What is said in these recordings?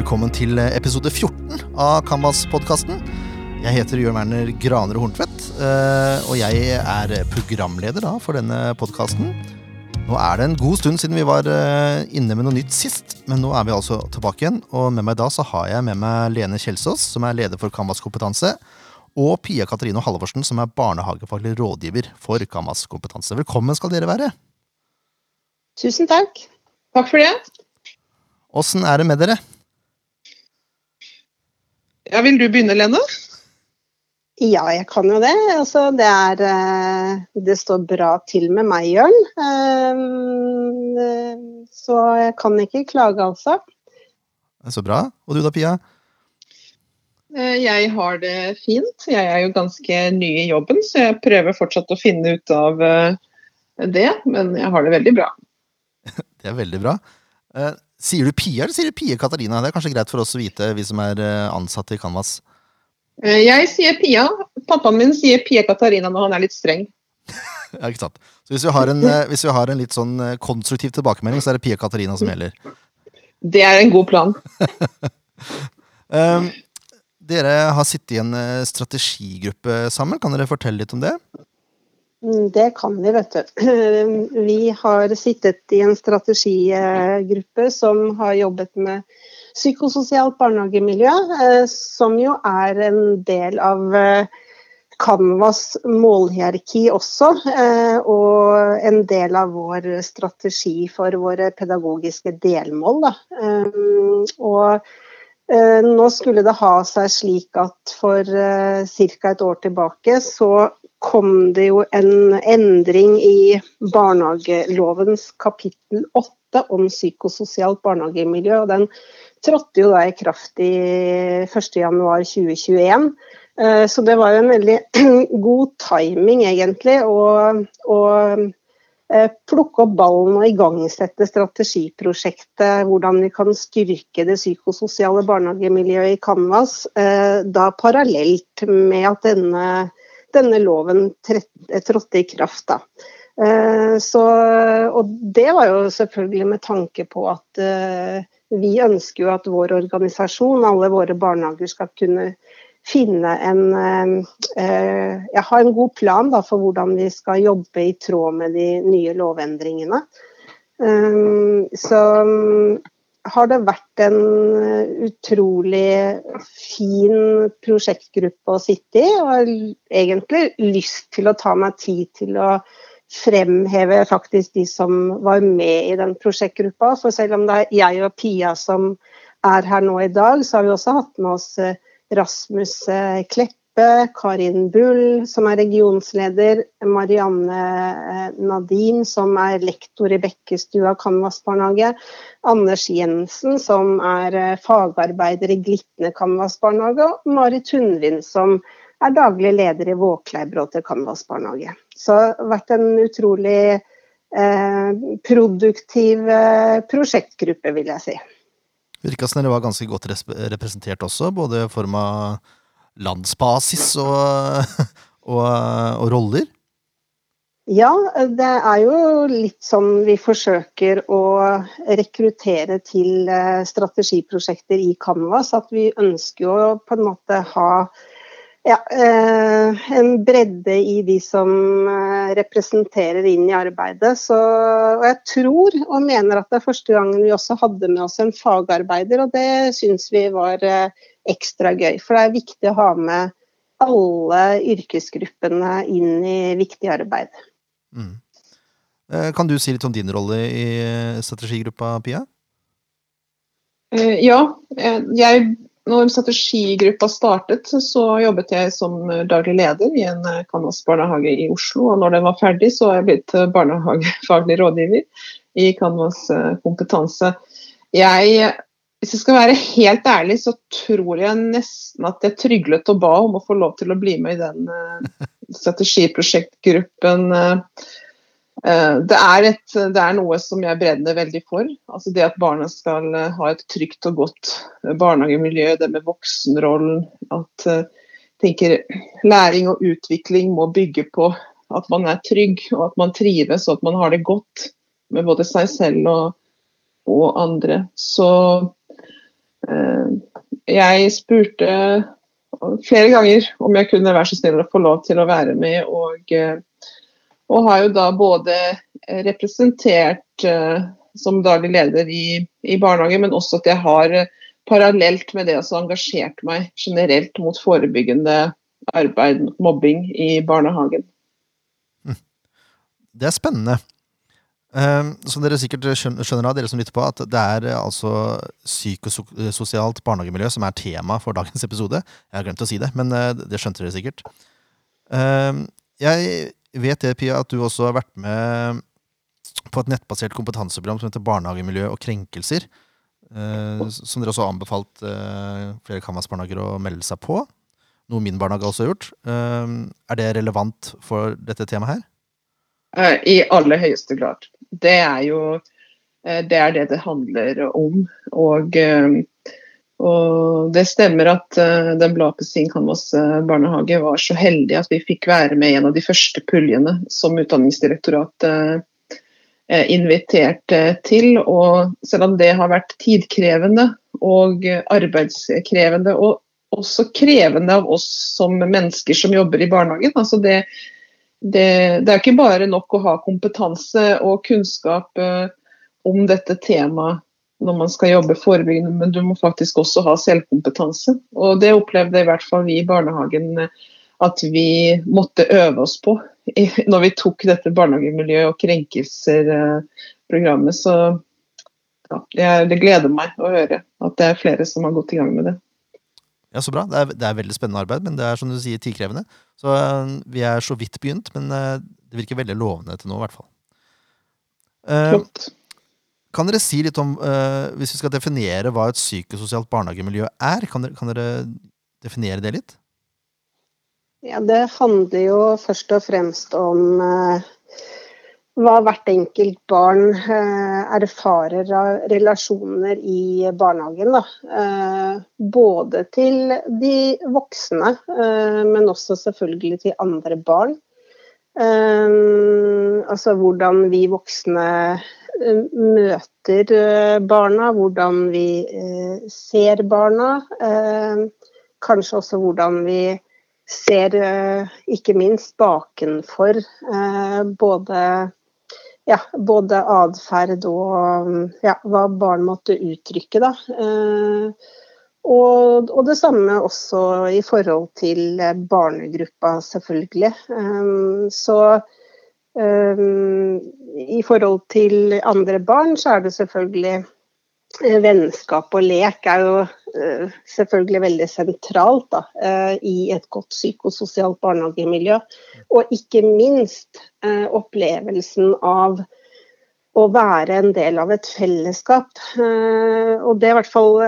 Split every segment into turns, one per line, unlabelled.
velkommen til episode 14 av Canvas-podkasten. Jeg heter Jørn Werner Graner Horntvedt, eh, og jeg er programleder da for denne podkasten. Nå er det en god stund siden vi var eh, inne med noe nytt sist, men nå er vi altså tilbake igjen. Og med meg da så har jeg med meg Lene Kjelsås, som er leder for Canvas kompetanse, og Pia Katrine Halvorsen, som er barnehagefaglig rådgiver for Canvas kompetanse. Velkommen skal dere være.
Tusen takk. Takk for det.
Åssen er det med dere?
Ja, Vil du begynne, Lene?
Ja, jeg kan jo det. Altså, det, er, eh, det står bra til med meg, Jørn. Eh, så jeg kan ikke klage, altså.
Så bra. Og du da, Pia?
Eh, jeg har det fint. Jeg er jo ganske ny i jobben, så jeg prøver fortsatt å finne ut av det. Men jeg har det veldig bra.
Det er veldig bra. Sier du Pia, eller sier du Pia Katarina? Det er kanskje greit for oss å vite, vi som er ansatte i Canvas.
Eh, jeg sier Pia. Pappaen min sier Pia Katarina når han er litt streng.
ja, ikke sant. Så hvis vi, har en, eh, hvis vi har en litt sånn eh, konstruktiv tilbakemelding, så er det Pia Katarina som gjelder?
Det er en god plan.
um, dere har sittet i en strategigruppe sammen. Kan dere fortelle litt om det?
Mm, det kan vi, vet du. Vi har sittet i en strategigruppe som har jobbet med psykososialt barnehagemiljø, eh, som jo er en del av eh, Canvas målhierarki også, eh, og en del av vår strategi for våre pedagogiske delmål. Og nå skulle det ha seg slik at for ca. et år tilbake så kom det jo en endring i barnehagelovens kapittel 8 om psykososialt barnehagemiljø. og Den trådte jo da i kraft i 1.1.2021. Eh, så det var jo en veldig god timing, egentlig, å eh, plukke opp ballen og igangsette strategiprosjektet hvordan vi kan styrke det psykososiale barnehagemiljøet i Canvas, eh, da parallelt med at denne, denne loven trådte i kraft. Da. Så, og det var jo selvfølgelig med tanke på at vi ønsker jo at vår organisasjon, alle våre barnehager, skal kunne finne en eh, ja, ha en god plan da, for hvordan vi skal jobbe i tråd med de nye lovendringene. Så har det vært en utrolig fin prosjektgruppe å sitte i, og har egentlig lyst til å ta meg tid til å fremheve faktisk de som var med i den prosjektgruppa. For selv om det er jeg og Pia som er her nå i dag, så har vi også hatt med oss eh, Rasmus eh, Kleppe, Karin Bull, som er regionsleder, Marianne Nadim, som er lektor i Bekkestua Canvas barnehage, Anders Jensen, som er fagarbeider i Glitne Canvas barnehage, og Marit Tundvin, som er daglig leder i Våkleibråter Canvas barnehage. Så det har vært en utrolig eh, produktiv eh, prosjektgruppe, vil jeg si.
Virka som dere var ganske godt representert også, både i form av landsbasis og, og, og roller?
Ja, det er jo litt sånn vi forsøker å rekruttere til eh, strategiprosjekter i Canvas. At vi ønsker å på en måte ha ja, eh, en bredde i de som eh, representerer inn i arbeidet. Så, og jeg tror og mener at det er første gangen vi også hadde med oss en fagarbeider, og det syns vi var eh, ekstra gøy. For det er viktig å ha med alle yrkesgruppene inn i viktig arbeid. Mm.
Kan du si litt om din rolle i strategigruppa, Pia?
Ja, jeg når strategigruppa startet, så jobbet jeg som daglig leder i en Canvas barnehage i Oslo. Og når den var ferdig, så er jeg blitt barnehagefaglig rådgiver i Canvas eh, kompetanse. Jeg, hvis jeg skal være helt ærlig, så tror jeg nesten at jeg tryglet og ba om å få lov til å bli med i den eh, strategiprosjektgruppen eh, Eh, det er, et, det er, noe som jeg brenner veldig for. Altså det at barna skal eh, ha et trygt og godt eh, barnehagemiljø, det med voksenrollen. At tenker, læring og utvikling må bygge på at man er trygg og at man trives og at man har det godt med både seg selv og, og andre. Så Jeg spurte flere ganger om jeg kunne være så snill å få lov til å være med. Og, og har jo da både representert som daglig leder i, i barnehage, men også at jeg har parallelt med det også engasjert meg generelt mot forebyggende arbeid mobbing i barnehagen.
Hm. Det er spennende. Ehm, som dere sikkert skjønner av, dere som lytter på, at det er eh, altså psykososialt barnehagemiljø som er tema for dagens episode. Jeg har glemt å si det, men eh, det skjønte dere sikkert. Ehm, jeg vet det, Pia, at du også har vært med på et nettbasert kompetanseprogram som heter Barnehagemiljø og krenkelser. Eh, som dere også har anbefalt flere Kanvas-barnehager å melde seg på. Noe min barnehage også har gjort. Eh, er det relevant for dette temaet her?
I aller høyeste grad. Det er jo eh, det er det det handler om. Og, eh, og det stemmer at uh, Den blå appelsin Canvas barnehage var så heldig at vi fikk være med i en av de første puljene som Utdanningsdirektoratet inviterte til. Og selv om det har vært tidkrevende og arbeidskrevende, og også krevende av oss som mennesker som jobber i barnehagen. altså det det, det, er ikke bare nok å ha kompetanse og kunnskap uh, om dette temaet når man skal jobbe forebyggende, men du må faktisk også ha selvkompetanse. Og Det opplevde i hvert fall vi i barnehagen eh, at vi måtte øve oss på når vi tok dette barnehagemiljø- og krenkelser-programmet. Så ja, det, gleder meg å høre at det er flere som har gått i gang med det.
Ja, Så bra. Det er, det er, veldig spennende arbeid, men det er som du sier, tidkrevende. Så uh, vi er så vidt begynt, men uh, det virker veldig lovende til nå, i hvert fall. Uh, kan dere si litt om, hvis vi skal definere hva et psykososialt barnehagemiljø er, kan dere, kan dere definere det litt?
Ja, Det handler jo først og fremst om hva hvert enkelt barn uh, erfarer av relasjoner i barnehagen. Eh, både til de voksne, men også selvfølgelig til andre barn. Altså hvordan vi voksne møter barna, hvordan vi ser barna. kanskje også hvordan vi ser, ikke minst bakenfor, både ja, både atferd og ja, hva barn måtte uttrykke. Da. Eh, og, og, det samme også i forhold til barnegruppa, selvfølgelig. Eh, så eh, i forhold til andre barn, så er det selvfølgelig vennskap og lek er jo uh, selvfølgelig veldig sentralt da, i et godt psykososialt barnehagemiljø. Og ikke minst opplevelsen av å være en del av et fellesskap. og det er i hvert fall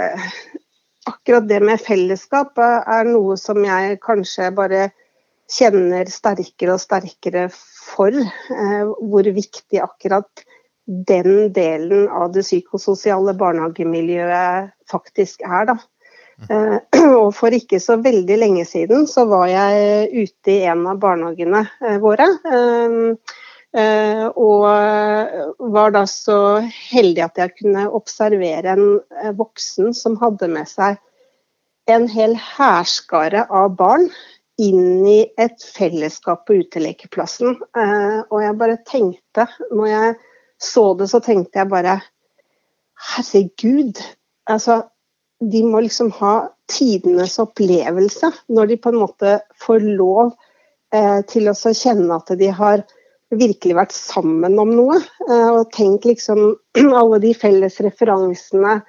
Akkurat det med fellesskap er noe som jeg kanskje bare kjenner sterkere og sterkere for. hvor viktig akkurat den delen av det psykososiale barnehagemiljøet faktisk er. Da. Uh, og For ikke så veldig lenge siden så var jeg ute i en av barnehagene uh, våre. Uh, og var da så heldig at jeg kunne observere en voksen som hadde med seg en hel hærskare av barn inn i et fellesskap på utelekeplassen. og jeg bare tenkte, når jeg så det, så tenkte jeg bare Herregud. Altså, de må liksom ha tidenes opplevelse når de på en måte får lov eh, til å kjenne at de har virkelig vært sammen om noe. Eh, og tenk liksom alle de felles referansene,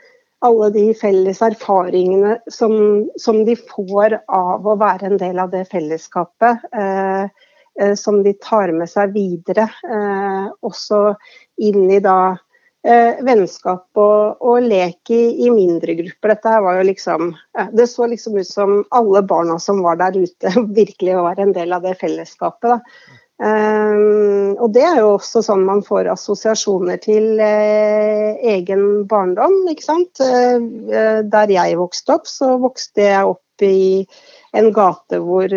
alle de felles erfaringene som, som de får av å være en del av det fellesskapet. Eh, Eh, som de tar med seg videre. Eh, også inn i da vennskap og, og lek i, i, mindre grupper. Dette var jo liksom Det så liksom ut som alle barna som var der ute, virkelig var en del av det fellesskapet. da. Um, og det er jo også sånn man får assosiasjoner til uh, egen barndom, ikke sant. Uh, der jeg vokste opp, så vokste jeg opp i en gate hvor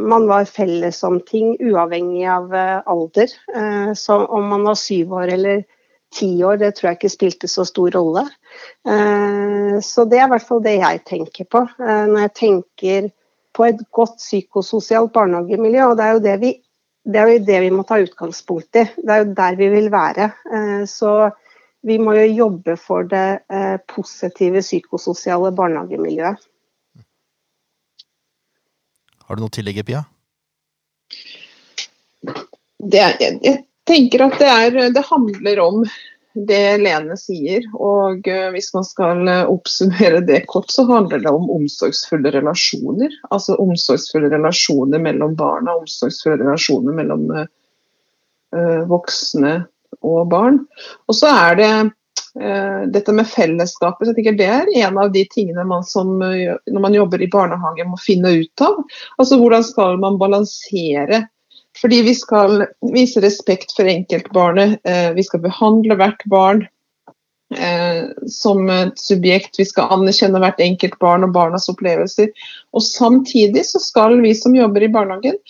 man var felles om ting, uavhengig av alder. så om man var syv år eller ti år, det tror jeg ikke spilte så stor rolle. Eh, så det er i hvert fall det jeg tenker på eh, når jeg tenker på et godt psykososialt barnehagemiljø. Og det er jo det vi, det er jo det vi må ta utgangspunkt i. Det er jo der vi vil være. Så vi må jo jobbe for det positive psykososiale barnehagemiljøet.
Har du noe å tillegge, Pia?
Det, jeg tenker at det, er, det handler om det Lene sier. Og uh, hvis man skal uh, oppsummere det kort, så handler det om omsorgsfulle relasjoner. Altså omsorgsfulle relasjoner mellom barna, omsorgsfulle relasjoner mellom uh, voksne og barn. Og så er det dette med fellesskapet. Jeg tenker Det er en av de tingene man som, når man jobber i barnehage må finne ut av. Altså Hvordan skal man balansere fordi vi skal vise respekt for enkeltbarnet. Eh, vi skal behandle hvert barn eh, som et subjekt. Vi skal anerkjenne hvert enkelt barn og barnas opplevelser. Og samtidig så skal vi som jobber i barnehagen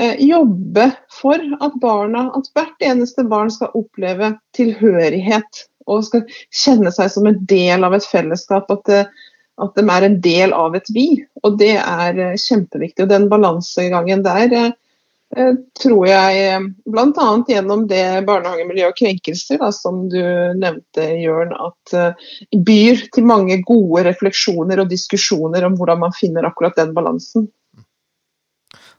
eh, jobbe for at barna, at hvert eneste barn skal oppleve tilhørighet. Og skal kjenne seg som en del av et fellesskap. At, at de er en del av et vi. Og det er kjempeviktig. Og den balansegangen der tror jeg eh, bl.a. gjennom det barnehagemiljø og krenkelser da, som du nevnte, Jørn, at uh, byr til mange gode refleksjoner og diskusjoner om hvordan man finner akkurat den balansen.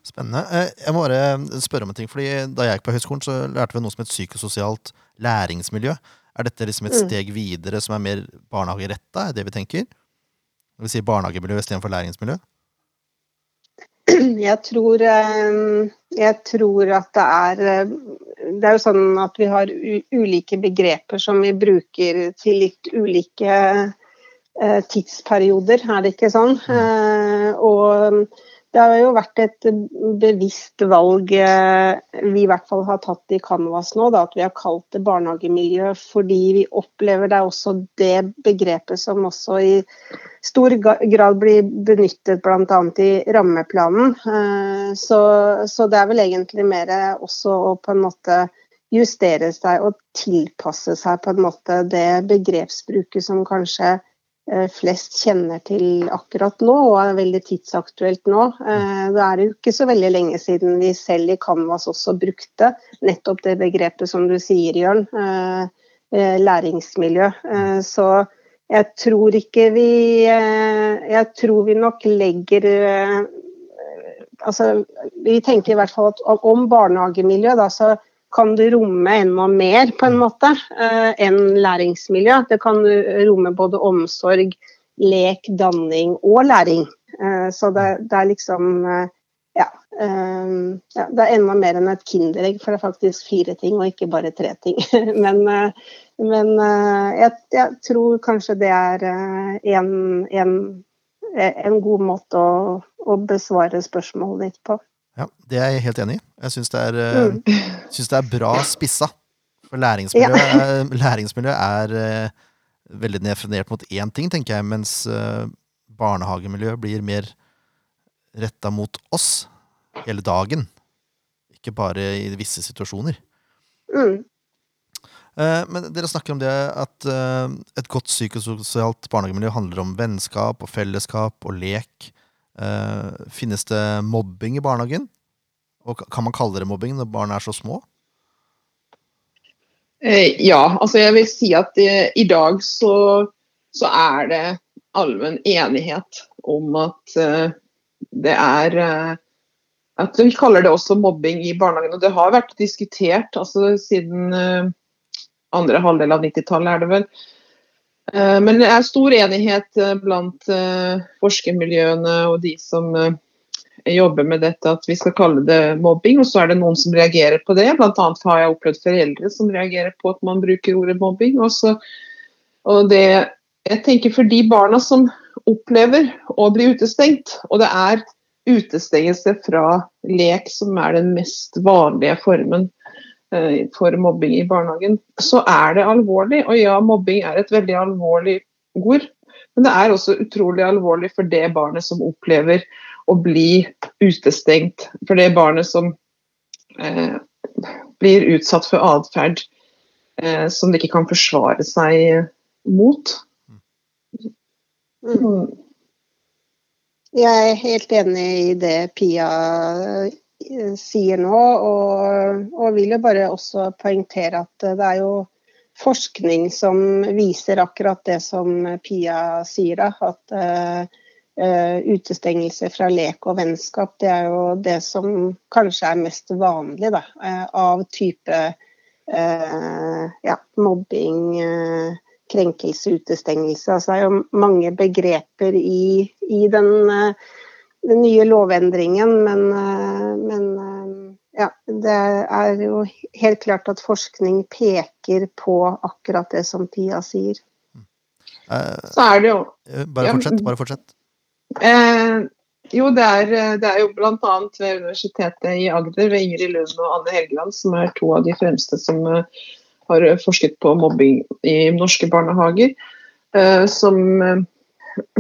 Spennende. Jeg må bare spørre om en ting. fordi Da jeg gikk på høyskolen, så lærte vi noe som et psykososialt læringsmiljø. Er dette liksom et mm. steg videre som er mer barnehageretta, er det vi tenker? Det vil si barnehagemiljø istedenfor læringsmiljø?
Jeg tror, eh, jeg tror, at det er eh, Det er jo sånn at vi har ulike begreper som vi bruker til litt ulike eh, tidsperioder, er det ikke sånn? Mm. Og det har jo vært et bevisst valg eh, vi i hvert fall har tatt i Canvas nå, da, at vi har kalt det barnehagemiljø fordi vi opplever det er også det begrepet som også i stor grad blir benyttet bl.a. i rammeplanen. Eh, så, så, det er vel egentlig mer også å på en måte justere seg og tilpasse seg på en måte det begrepsbruket som kanskje flest kjenner til akkurat nå, og er veldig tidsaktuelt nå. Eh, det er jo ikke så veldig lenge siden vi selv i Canvas også brukte nettopp det begrepet som du sier, Jørn, eh, læringsmiljø. Så jeg tror ikke vi Jeg tror vi nok legger Altså, vi tenker i hvert fall at om barnehagemiljø, da, så kan det romme enda mer på en måte uh, enn læringsmiljø. Det kan romme både omsorg, lek, danning og læring. Uh, så det, det, er liksom uh, ja, ja, Det er enda mer enn et kinderegg, for det er faktisk fire ting og ikke bare tre ting. men, men jeg, jeg, tror kanskje det er en, en, en god måte å, å besvare spørsmålet ditt på.
Ja, Det er jeg helt enig i. Jeg syns det, mm. det, er bra spissa. For læringsmiljø, ja. læringsmiljø er uh, veldig definert mot én ting, tenker jeg, mens uh, barnehagemiljø blir mer retta mot oss hele dagen. Ikke bare i visse situasjoner. Mm. Men dere snakker om det at et godt psykososialt barnehagemiljø handler om vennskap og fellesskap og lek. Uh, finnes det mobbing i barnehagen? Og kan man kalle det mobbing når barn er så små?
Uh, ja, altså jeg vil si at uh, i dag så, så, er det allmenn enighet om at det er at Vi kaller det også mobbing i barnehagen. og Det har vært diskutert altså siden andre halvdel av 90-tallet, er det vel. Eh, men det er stor enighet eh, blant eh, forskermiljøene og de som jobber med dette, at vi skal kalle det mobbing. Og så er det noen som reagerer på det. Bl.a. har jeg opplevd foreldre som reagerer på at man bruker ordet mobbing. Også, og det, jeg tenker for de barna som opplever å bli utestengt, og det er utestengelse fra lek som er den mest vanlige formen for mobbing i barnehagen, så er det alvorlig. Og ja, mobbing er et veldig alvorlig ord, men det er også utrolig alvorlig for det barnet som opplever å bli utestengt. For det barnet som eh, blir utsatt for atferd eh, som de ikke kan forsvare seg mot.
Mm.
Mm.
Jeg er helt enig i det Pia eh, sier nå, og, og vil jo bare også poengtere at det er jo forskning som viser akkurat det som Pia sier, da, at uh, utestengelse fra lek og vennskap, det er jo det som kanskje er mest vanlig da, uh, av type uh, ja, mobbing, krenkelse, utestengelse. Altså, det er jo mange begreper i, i den, den, nye lovendringen, men, men ja, det er jo helt klart at forskning peker på akkurat det som Pia sier.
Så er det jo
Bare fortsett. bare fortsett.
Eh, jo, det er, det er jo bl.a. ved Universitetet i Agder, ved Ingrid Lund og Anne Helgeland, som er to av de fremste som har forsket på mobbing i norske barnehager, eh, som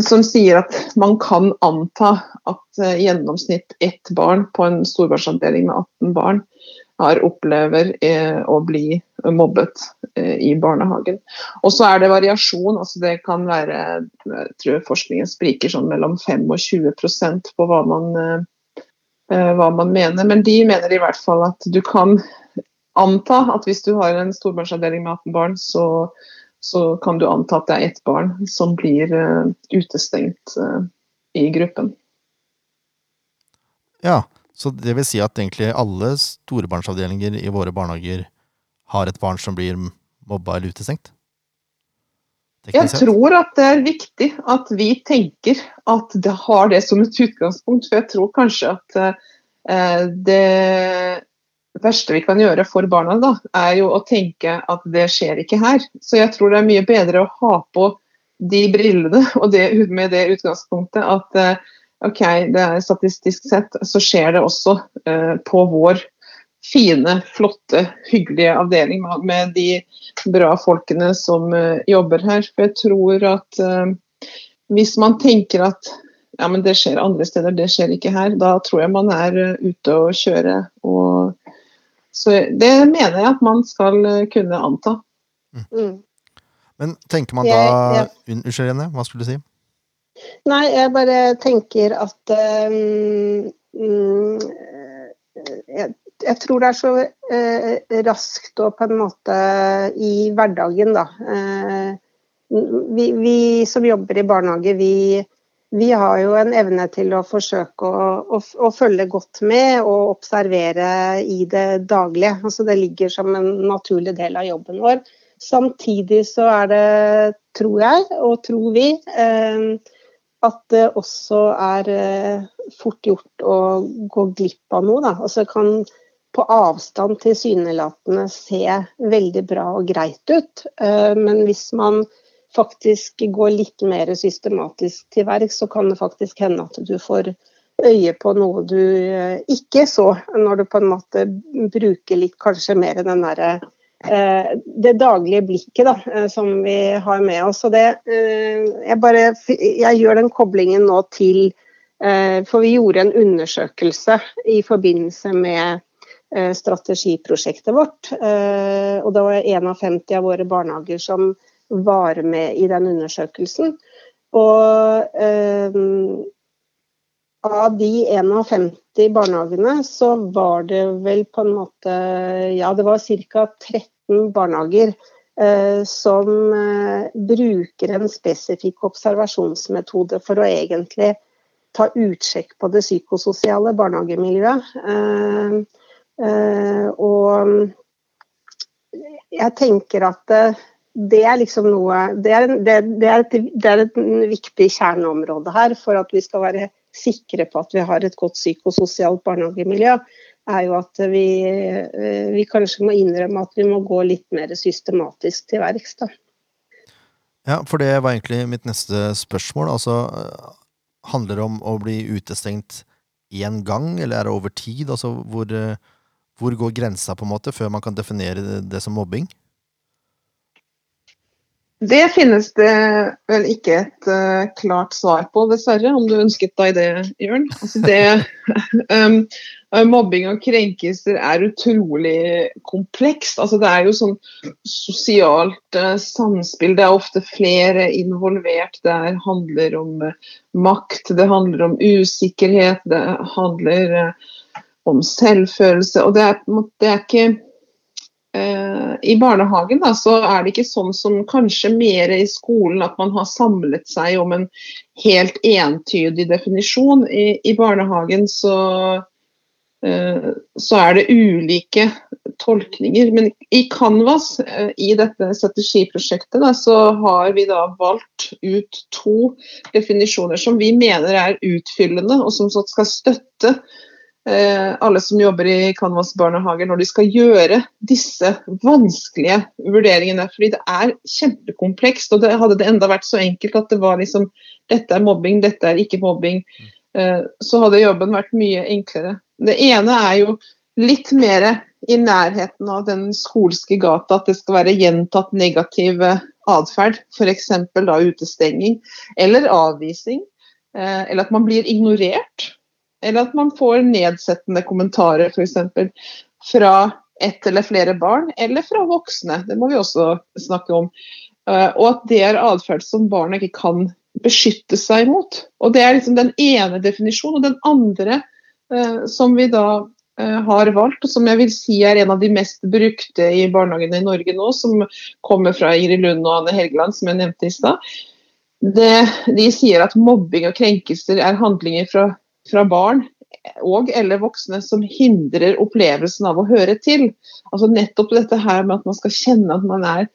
som sier at man kan anta at i gjennomsnitt ett barn på en storbarnsavdeling med 18 barn har opplever uh, å bli mobbet uh, i barnehagen. Og så er det variasjon. altså Det kan være jeg tror forskningen spriker sånn mellom 5 og 20 på hva man, hva man mener. Men de mener i hvert fall at du kan anta at hvis du har en storbarnsavdeling med 18 barn, så så kan du anta at det er ett barn som blir uh, utestengt uh, i gruppen.
Ja, så det vil si at egentlig alle storebarnsavdelinger i våre barnehager har et barn som blir mobba eller utestengt?
Jeg tror at det er viktig at vi tenker at det har det som et utgangspunkt. For jeg tror kanskje at uh, det verste vi kan gjøre for barna, da, er jo å tenke at det skjer ikke her. Så jeg tror det er mye bedre å ha på de brillene og det, med det utgangspunktet at uh, ok, det er statistisk sett så skjer det også uh, på vår fine, flotte, hyggelige avdeling med de bra folkene som uh, jobber her. For jeg tror at hvis man tenker at ja, men det skjer andre steder, det skjer ikke her, da tror jeg man er ute å kjøre. og så det mener jeg at man skal kunne anta.
Mm.
Men tenker man da
Jeg-
Unnskyld, Jenny, hva skulle du si?
Nei, jeg bare tenker at um, jeg, jeg tror det er så uh, raskt og på en måte i hverdagen, da. Uh, vi, vi som jobber i barnehage, vi, vi har jo en evne til å forsøke å, å, å følge godt med og observere i det daglige. Altså det ligger som en naturlig del av jobben vår. Samtidig så er det, tror jeg, og tror vi, eh, at det også er eh, fort gjort å gå glipp av noe. Da. Altså kan på avstand tilsynelatende se veldig bra og greit ut, eh, men hvis man faktisk går litt mer systematisk til verks, så kan det faktisk hende at du får øye på noe du eh, ikke så, når du på en måte bruker litt kanskje mer den derre eh, det daglige blikket da, eh, som vi har med oss. Og det, jeg, bare, jeg gjør den koblingen nå til For vi gjorde en undersøkelse i forbindelse med strategiprosjektet vårt. og det var 51 av våre barnehager som var med i den undersøkelsen. Og eh, av de 51 barnehagene, så var det vel på en måte Ja, det var ca. 13 barnehager eh, som eh, bruker en spesifikk observasjonsmetode for å egentlig ta utsjekk på det psykososiale barnehagemiljøet. Eh, eh, og jeg tenker at eh, det er liksom noe det er, det, det, er et, det er, et, viktig kjerneområde her for at vi skal være sikre på at vi har et godt psykososialt barnehagemiljø. er jo at vi, vi kanskje må innrømme at vi må gå litt mer systematisk til verks.
Ja, for det var egentlig mitt neste spørsmål. Altså, handler det om å bli utestengt én gang, eller er det over tid? Altså, hvor, hvor går grensa, på en måte, før man kan definere det som mobbing?
Det finnes det vel ikke et uh, klart svar på, dessverre, om du ønsket deg det, Jørn. Altså det, um, mobbing og krenkelser er utrolig komplekst. Altså det er jo sånn sosialt uh, samspill. Det er ofte flere involvert. Det handler om uh, makt, det handler om usikkerhet, det handler om selvfølelse. Og det er, det er ikke Eh, I barnehagen da, så er det ikke sånn som kanskje mer i skolen at man har samlet seg om en helt entydig definisjon. I, i barnehagen så, uh, så er det ulike tolkninger. Men i Canvas, uh, i dette strategiprosjektet, da, så har vi da valgt ut to definisjoner som vi mener er utfyllende, og som skal støtte Eh, alle som jobber i Canvas barnehager når de skal gjøre disse vanskelige vurderingene. Fordi det er kjempekomplekst. og det Hadde det enda vært så enkelt at det var liksom dette er mobbing, dette er ikke mobbing, eh, så hadde jobben vært mye enklere. Det ene er jo litt mer i nærheten av den skolske gata, at det skal være gjentatt negativ atferd. F.eks. utestenging eller avvisning. Eh, eller at man blir ignorert. Eller at man får nedsettende kommentarer f.eks. fra ett eller flere barn, eller fra voksne. Det må vi også snakke om. Eh, og at det er atferd som barna ikke kan beskytte seg mot. Og Det er liksom den ene definisjonen. Og den andre eh, som vi da eh, har valgt, og som jeg vil si er en av de mest brukte i barnehagene i Norge nå, som kommer fra Ingrid Lund og Anne Helgeland, som jeg nevnte i stad, de sier at mobbing og krenkelser er handlinger fra fra barn og eller voksne som hindrer opplevelsen av å høre til. Altså Nettopp dette her med at man skal kjenne at man er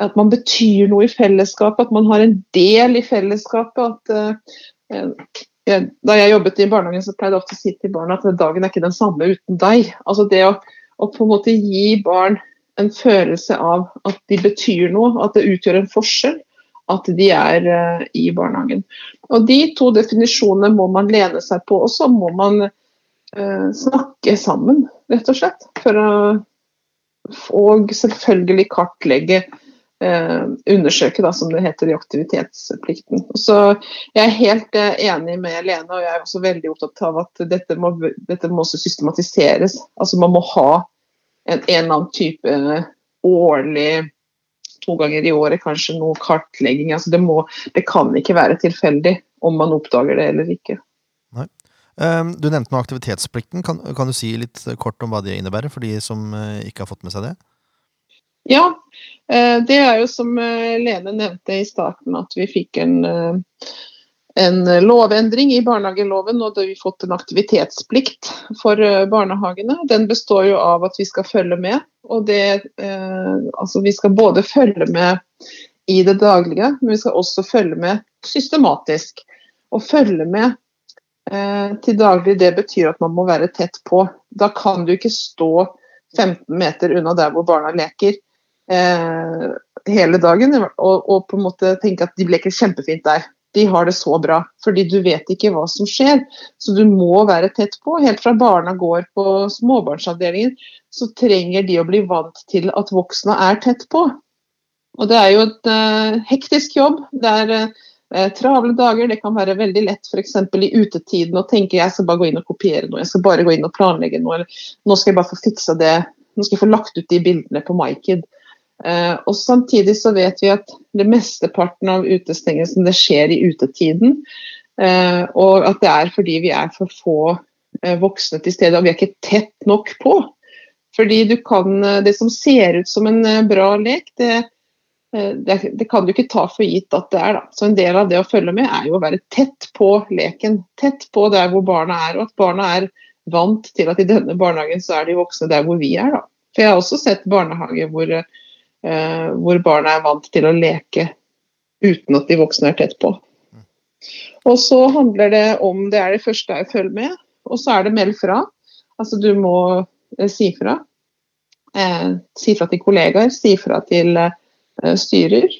at man betyr noe i fellesskapet, at man har en del i fellesskapet. at uh, Da jeg jobbet i barnehagen, så pleide jeg ofte å si til barna at dagen er ikke den samme uten deg. Altså Det å, å på en måte gi barn en følelse av at de betyr noe, at det utgjør en forskjell at de er uh, i barnehagen. Og De to definisjonene må man lene seg på, og så må man uh, snakke sammen, rett og slett. For å og selvfølgelig kartlegge, uh, undersøke, da, som det heter i aktivitetsplikten. Så Jeg er helt enig med Lene, og jeg er også veldig opptatt av at dette må, dette må også systematiseres. Altså Man må ha en, en eller annen type årlig to ganger i året kanskje noe kartlegging. Altså det, må, det, kan ikke være tilfeldig om man oppdager det eller ikke.
Nei. Ehm, du nevnte noe aktivitetsplikten. Kan, kan, du si litt kort om hva det innebærer, for de som eh, ikke har fått med seg det?
Ja, eh, det er jo som eh, Lene nevnte i starten, at vi fikk en en lovendring i barnehageloven, og da har vi fått en aktivitetsplikt for eh, barnehagene. Den består jo av at vi skal følge med. og det, eh, altså Vi skal både følge med i det daglige, men vi skal også følge med systematisk. Å følge med eh, til daglig, det betyr at man må være tett på. Da kan du ikke stå 15 meter unna der hvor barna leker eh, hele dagen og, og, på en måte tenke at de leker kjempefint der de har det så bra. Fordi du vet ikke hva som skjer. Så du må være tett på. Helt fra barna går på småbarnsavdelingen, så trenger de å bli vant til at voksne er tett på. Og det er jo et uh, hektisk jobb. Det er uh, travle dager. Det kan være veldig lett f.eks. i utetiden å tenke jeg skal bare gå inn og kopiere noe, jeg skal bare gå inn og planlegge noe, eller nå skal jeg bare få fiksa det, nå skal jeg få lagt ut de bildene på MyKid. Uh, og Samtidig så vet vi at det mesteparten av utestengelsen det skjer i utetiden. Uh, og at det er fordi vi er for få uh, voksne til stede og vi er ikke tett nok på. Fordi du kan, Det som ser ut som en bra lek, det, det, det, kan du ikke ta for gitt at det er. Da. Så En del av det å følge med er jo å være tett på leken. Tett på der hvor barna er. Og at barna er vant til at i denne barnehagen så er de voksne der hvor vi er. Da. For Jeg har også sett barnehager hvor Eh, hvor barna er vant til å leke uten at de voksne er tett på. Og så handler det om Det er det første jeg følger med, og så er det meld fra. Altså du må eh, si fra. Eh, si fra til kollegaer, si fra til eh, styrer.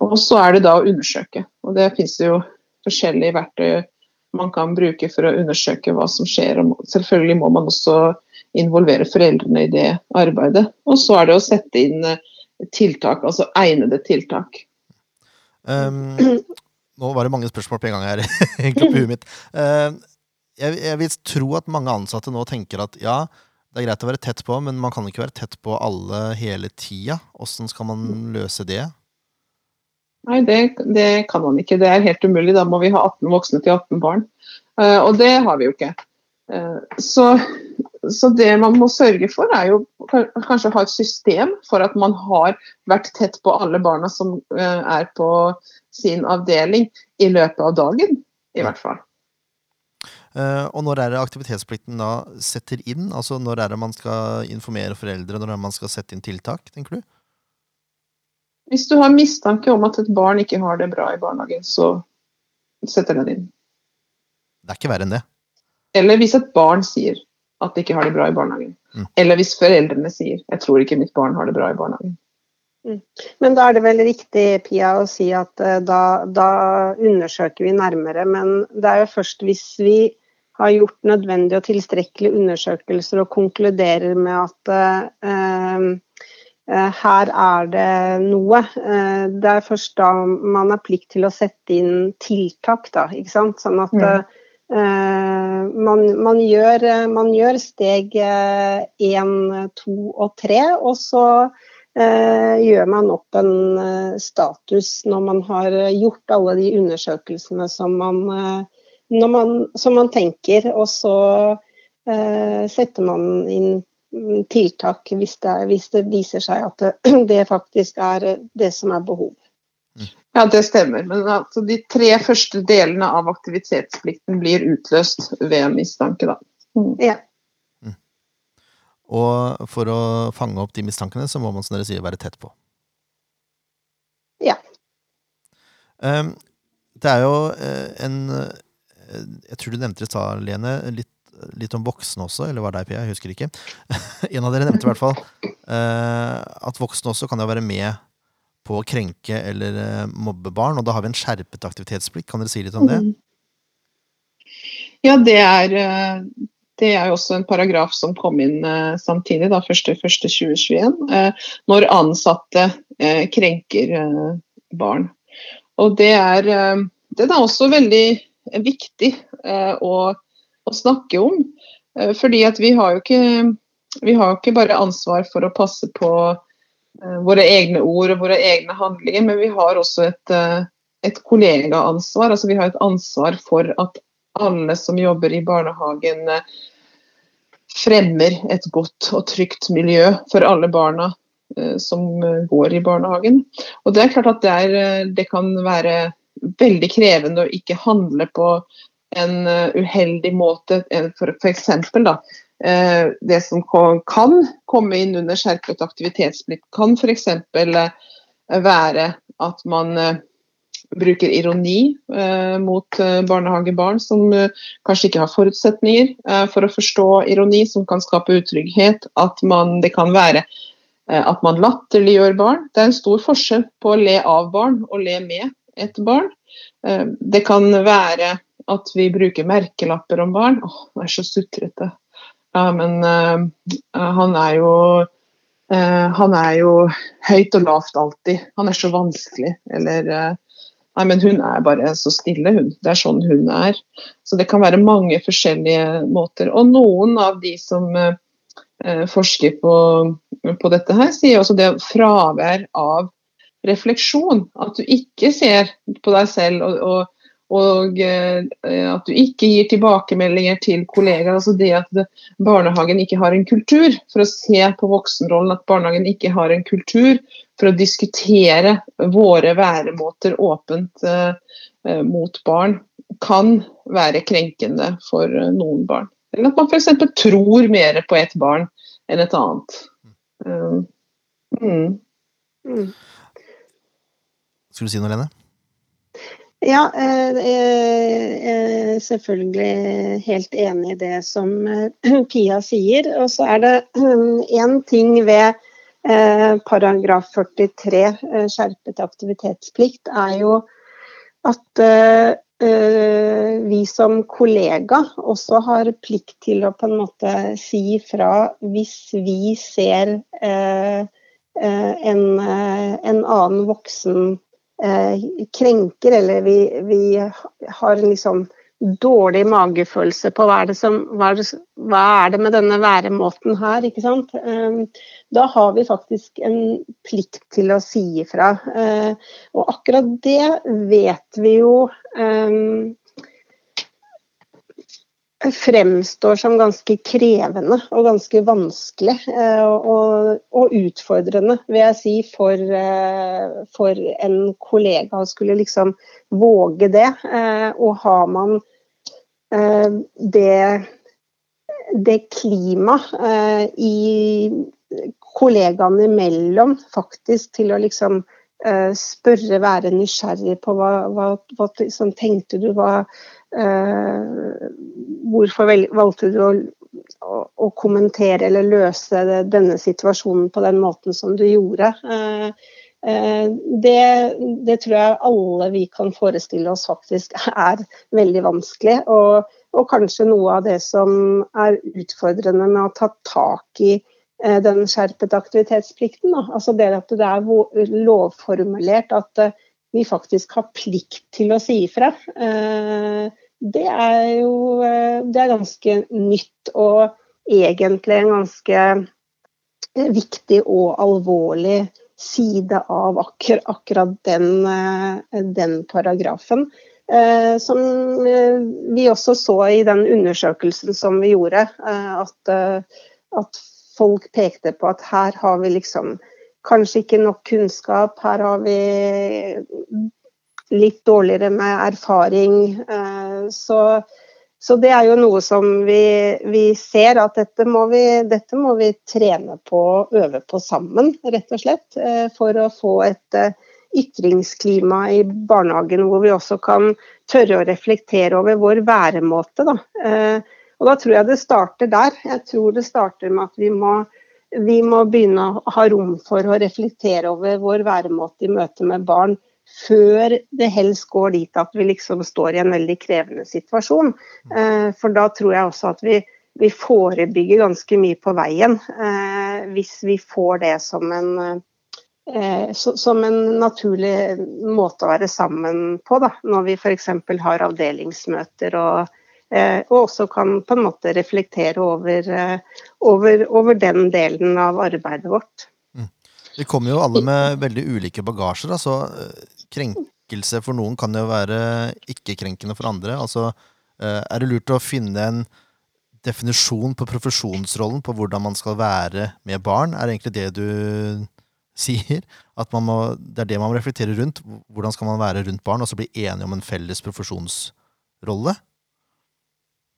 Og så er det da å undersøke. Og det finnes jo forskjellige verktøy man kan bruke for å undersøke hva som skjer. Og selvfølgelig må man også involvere foreldrene i det arbeidet. Og så er det å sette inn eh, tiltak, altså egnede tiltak.
Um, nå var det mange spørsmål på en gang her, egentlig på huet mitt. Uh, jeg, jeg, vil tro at mange ansatte nå tenker at ja, det er greit å være tett på, men man kan ikke være tett på alle hele tida. Åssen skal man løse det?
Nei, det, det, kan man ikke. Det er helt umulig. Da må vi ha 18 voksne til 18 barn. Uh, og det har vi jo ikke. Uh, så, så, det man må sørge for, er jo kanskje å ha et system for at man har vært tett på alle barna som uh, er på sin avdeling i løpet av dagen, i hvert fall.
Uh, og når er det aktivitetsplikten da setter inn? Altså Når er det man skal informere foreldre, når er det man skal sette inn tiltak, tenker du?
Hvis du har mistanke om at et barn ikke har det bra i barnehagen, så setter den inn.
Det er ikke verre enn det.
Eller hvis et barn sier at det ikke har det bra i barnehagen. Mm. Eller hvis foreldrene sier 'jeg tror ikke mitt barn har det bra i barnehagen'.
Mm. Men da er det vel riktig Pia, å si at uh, da, da, undersøker vi nærmere. Men det er jo først hvis vi har gjort nødvendige og tilstrekkelige undersøkelser og konkluderer med at uh, uh, her er det noe. det er først da man har plikt til å sette inn tiltak, da. Ikke sant. Sånn at mm. Man, man, gjør, man, gjør, steg én, to og tre, og så Eh, gjør man opp en eh, status når man har gjort alle de undersøkelsene som man, eh, som man tenker, og så setter man inn tiltak hvis det, hvis det viser seg at det, det, faktisk er det som er behov.
Ja, det stemmer. Men altså, de tre første delene av aktivitetsplikten blir utløst ved mistanke. Da.
Mm. Ja.
Og for å fange opp de mistankene, så må man som dere sier, være tett på.
Ja.
Um, det er jo uh, en uh, Jeg tror du nevnte det i stad, Lene, litt, litt, om voksne også. Eller var det deg, Pia? Jeg husker ikke. en av dere nevnte i hvert fall uh, at voksne også kan jo være med på å krenke eller mobbe barn. Og da har vi en skjerpet aktivitetsplikt. Kan dere si litt om det? Mm.
Ja, det er det er også en paragraf som kom inn eh, samtidig, da, 1.1.2021, eh, når ansatte eh, krenker eh, barn. Og det er, eh, det er også veldig viktig eh, å, å, snakke om. fordi at vi har jo ikke, vi har ikke bare ansvar for å passe på våre egne ord og våre egne handlinger, men vi har også et, et kollegaansvar. Altså vi har et ansvar for at alle som jobber i barnehagen fremmer et godt og trygt miljø for alle barna eh, som eh, går i barnehagen. Og Det er klart at det, er, eh, det kan være veldig krevende å ikke handle på en uheldig måte. Da, det som kan komme inn under skjerpet aktivitetsplikt, kan f.eks. være at man bruker ironi eh, mot eh, barnehagebarn som eh, kanskje ikke har forutsetninger eh, for å forstå ironi, som kan skape utrygghet. At man, det kan være eh, at man latterliggjør barn. Det er en stor forskjell på å le av barn og le med et barn. Eh, det kan være at vi bruker merkelapper om barn. Åh, det er så sutrete. Ja, men han er jo han er jo høyt og lavt alltid. Han er så vanskelig. Eller Nei, men hun er bare så stille, hun. Det er sånn hun er. Så det kan være mange forskjellige måter. Og noen av de som eh, forsker på, på, dette her, sier også det fravær av refleksjon. At du ikke ser på deg selv og, og og eh, at du ikke gir tilbakemeldinger til kollegaer. altså det At barnehagen ikke har en kultur for å se på voksenrollen. At barnehagen ikke har en kultur for å diskutere våre væremåter åpent eh, eh mot barn. Kan være krenkende for eh, noen barn. Eller at man f.eks. tror mer på et barn enn et annet. Mm.
Mm. Skulle du si noe, Lene?
Ja, eh, er eh, selvfølgelig helt enig i det som eh, Pia sier. Og så er det én ting ved paragraf 43, skjerpet aktivitetsplikt, er jo at vi som kollega også har plikt til å på en måte si fra hvis vi ser en annen voksen krenker, eller vi, vi har en liksom dårlig magefølelse på hva er, det som, hva, er det, hva er det med denne væremåten her, ikke sant. Ehm, da har vi faktisk en plikt til å si ifra. Ehm, og akkurat det vet vi jo fremstår som ganske krevende og ganske vanskelig eh, og, og utfordrende, vil jeg si, for, eh, for, en kollega å skulle liksom våge det. Eh, og har man det, det klimaet i kollegaene imellom faktisk til å liksom spørre, være nysgjerrig på hva, hva, hva sånn tenkte du, hva, hvorfor valgte du å, å, å, kommentere eller løse det, denne situasjonen på den måten som du gjorde? Uh, uh, det, det, tror jeg alle vi kan forestille oss faktisk er veldig vanskelig. Og, og kanskje noe av det som er utfordrende med å ta tak i den skjerpede aktivitetsplikten. Da. Altså det at det er lovformulert at vi faktisk har plikt til å si ifra. Eh, det er jo eh, det er ganske nytt og egentlig en ganske viktig og alvorlig side av akkur akkurat den, eh, den paragrafen. Eh, som vi også så i den undersøkelsen som vi gjorde, at, at folk pekte på at her har vi liksom kanskje ikke nok kunnskap, her har vi litt dårligere med erfaring. Eh, så, så det er jo noe som vi, vi ser at dette må vi, dette må vi, trene på og øve på sammen, rett og slett. Eh, for å få et eh, ytringsklima i barnehagen hvor vi også kan tørre å reflektere over vår væremåte. Da. Og da tror jeg det starter der. Jeg tror det starter med at vi må, vi må begynne å ha rom for å reflektere over vår væremåte i møte med barn før det helst går dit at vi liksom står i en veldig krevende situasjon. Eh, for da tror jeg også at vi, vi forebygger ganske mye på veien eh, hvis vi får det som en, eh, som en naturlig måte å være sammen på, da, når vi f.eks. har avdelingsmøter og, og også kan på en måte reflektere over, over, over den delen av arbeidet vårt. Mm.
Vi kommer jo alle med veldig ulike bagasjer. Altså, krenkelse for noen kan jo være ikke-krenkende for andre. Altså, eh, er det lurt å finne en definisjon på profesjonsrollen, på hvordan man skal være med barn? Er det egentlig det du sier? At må, det er det man må reflektere rundt? Hvordan skal man være rundt barn, og så bli enige om en felles profesjonsrolle?